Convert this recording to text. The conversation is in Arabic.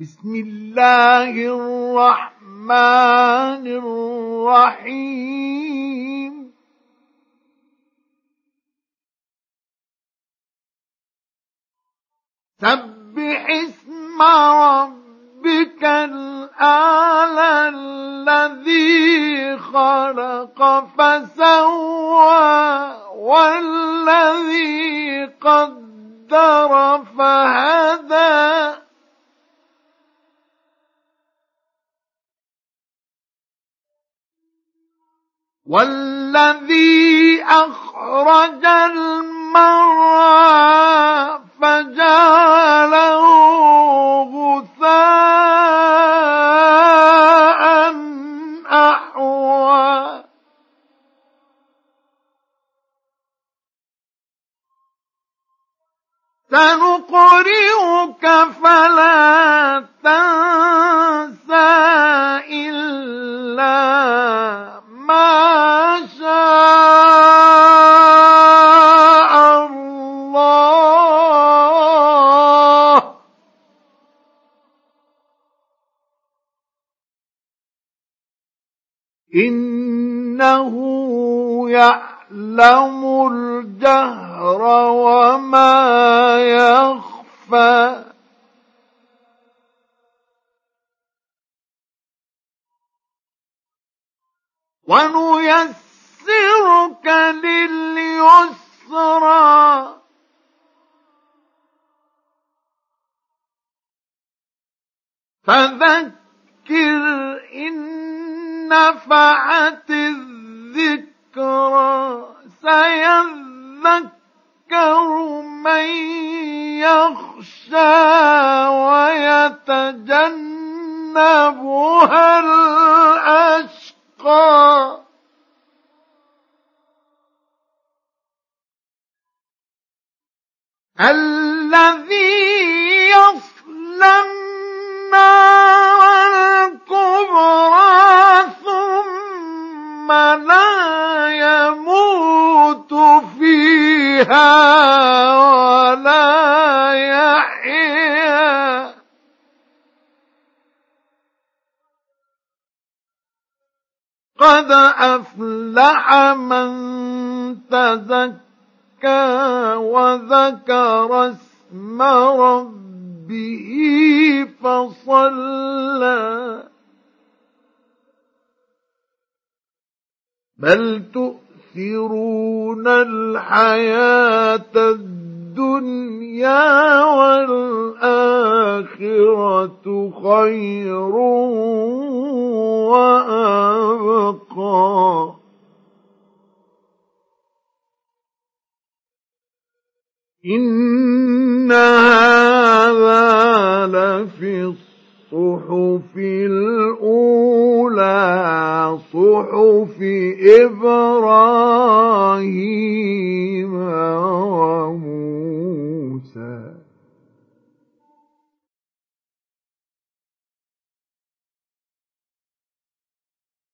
بسم الله الرحمن الرحيم. سبح اسم ربك الأعلى الذي خلق فسوى والذي قدر فهدى. والذي أخرج المرعى فجعله غثاء أحوى. سنقرئك فلا تنسى. إنه يعلم الجهر وما يخفى. ونيسرك لليسرى. فذكر إن نفعت الذكرى سيذكر من يخشى ويتجنبها الأشقى. الذي ثم لا يموت فيها ولا يحيا. قد أفلح من تزكى وذكر اسم ربه فصلى. بل تؤثرون الحياة الدنيا والآخرة خير وأبقى. إن هذا لفي الصحف الأولى صحف إبراهيم.